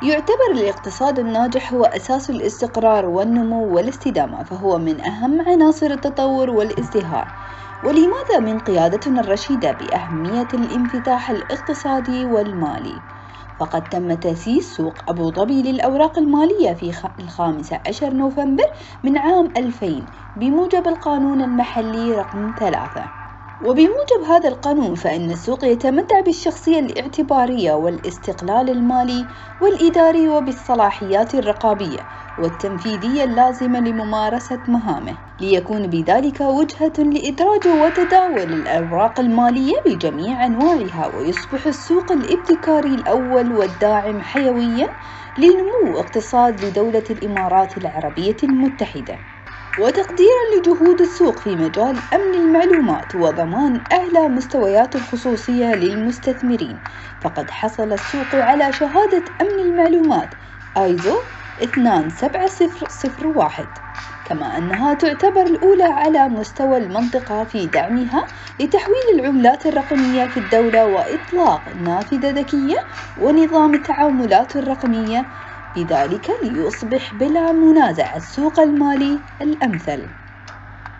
يعتبر الاقتصاد الناجح هو أساس الاستقرار والنمو والاستدامة فهو من أهم عناصر التطور والازدهار. ولماذا من قيادتنا الرشيدة بأهمية الانفتاح الاقتصادي والمالي؟ فقد تم تأسيس سوق أبو ظبي للأوراق المالية في الخامس عشر نوفمبر من عام 2000 بموجب القانون المحلي رقم ثلاثة. وبموجب هذا القانون فإن السوق يتمتع بالشخصية الاعتبارية والاستقلال المالي والإداري وبالصلاحيات الرقابية والتنفيذية اللازمة لممارسة مهامه. ليكون بذلك وجهة لإدراج وتداول الأوراق المالية بجميع أنواعها ويصبح السوق الابتكاري الأول والداعم حيويا لنمو اقتصاد لدولة الإمارات العربية المتحدة. وتقديرا لجهود السوق في مجال أمن المعلومات وضمان أعلى مستويات الخصوصية للمستثمرين. فقد حصل السوق على شهادة أمن المعلومات آيزو 27001 كما أنها تعتبر الأولى على مستوى المنطقة في دعمها لتحويل العملات الرقمية في الدولة وإطلاق نافذة ذكية ونظام التعاملات الرقمية بذلك ليصبح بلا منازع السوق المالي الأمثل.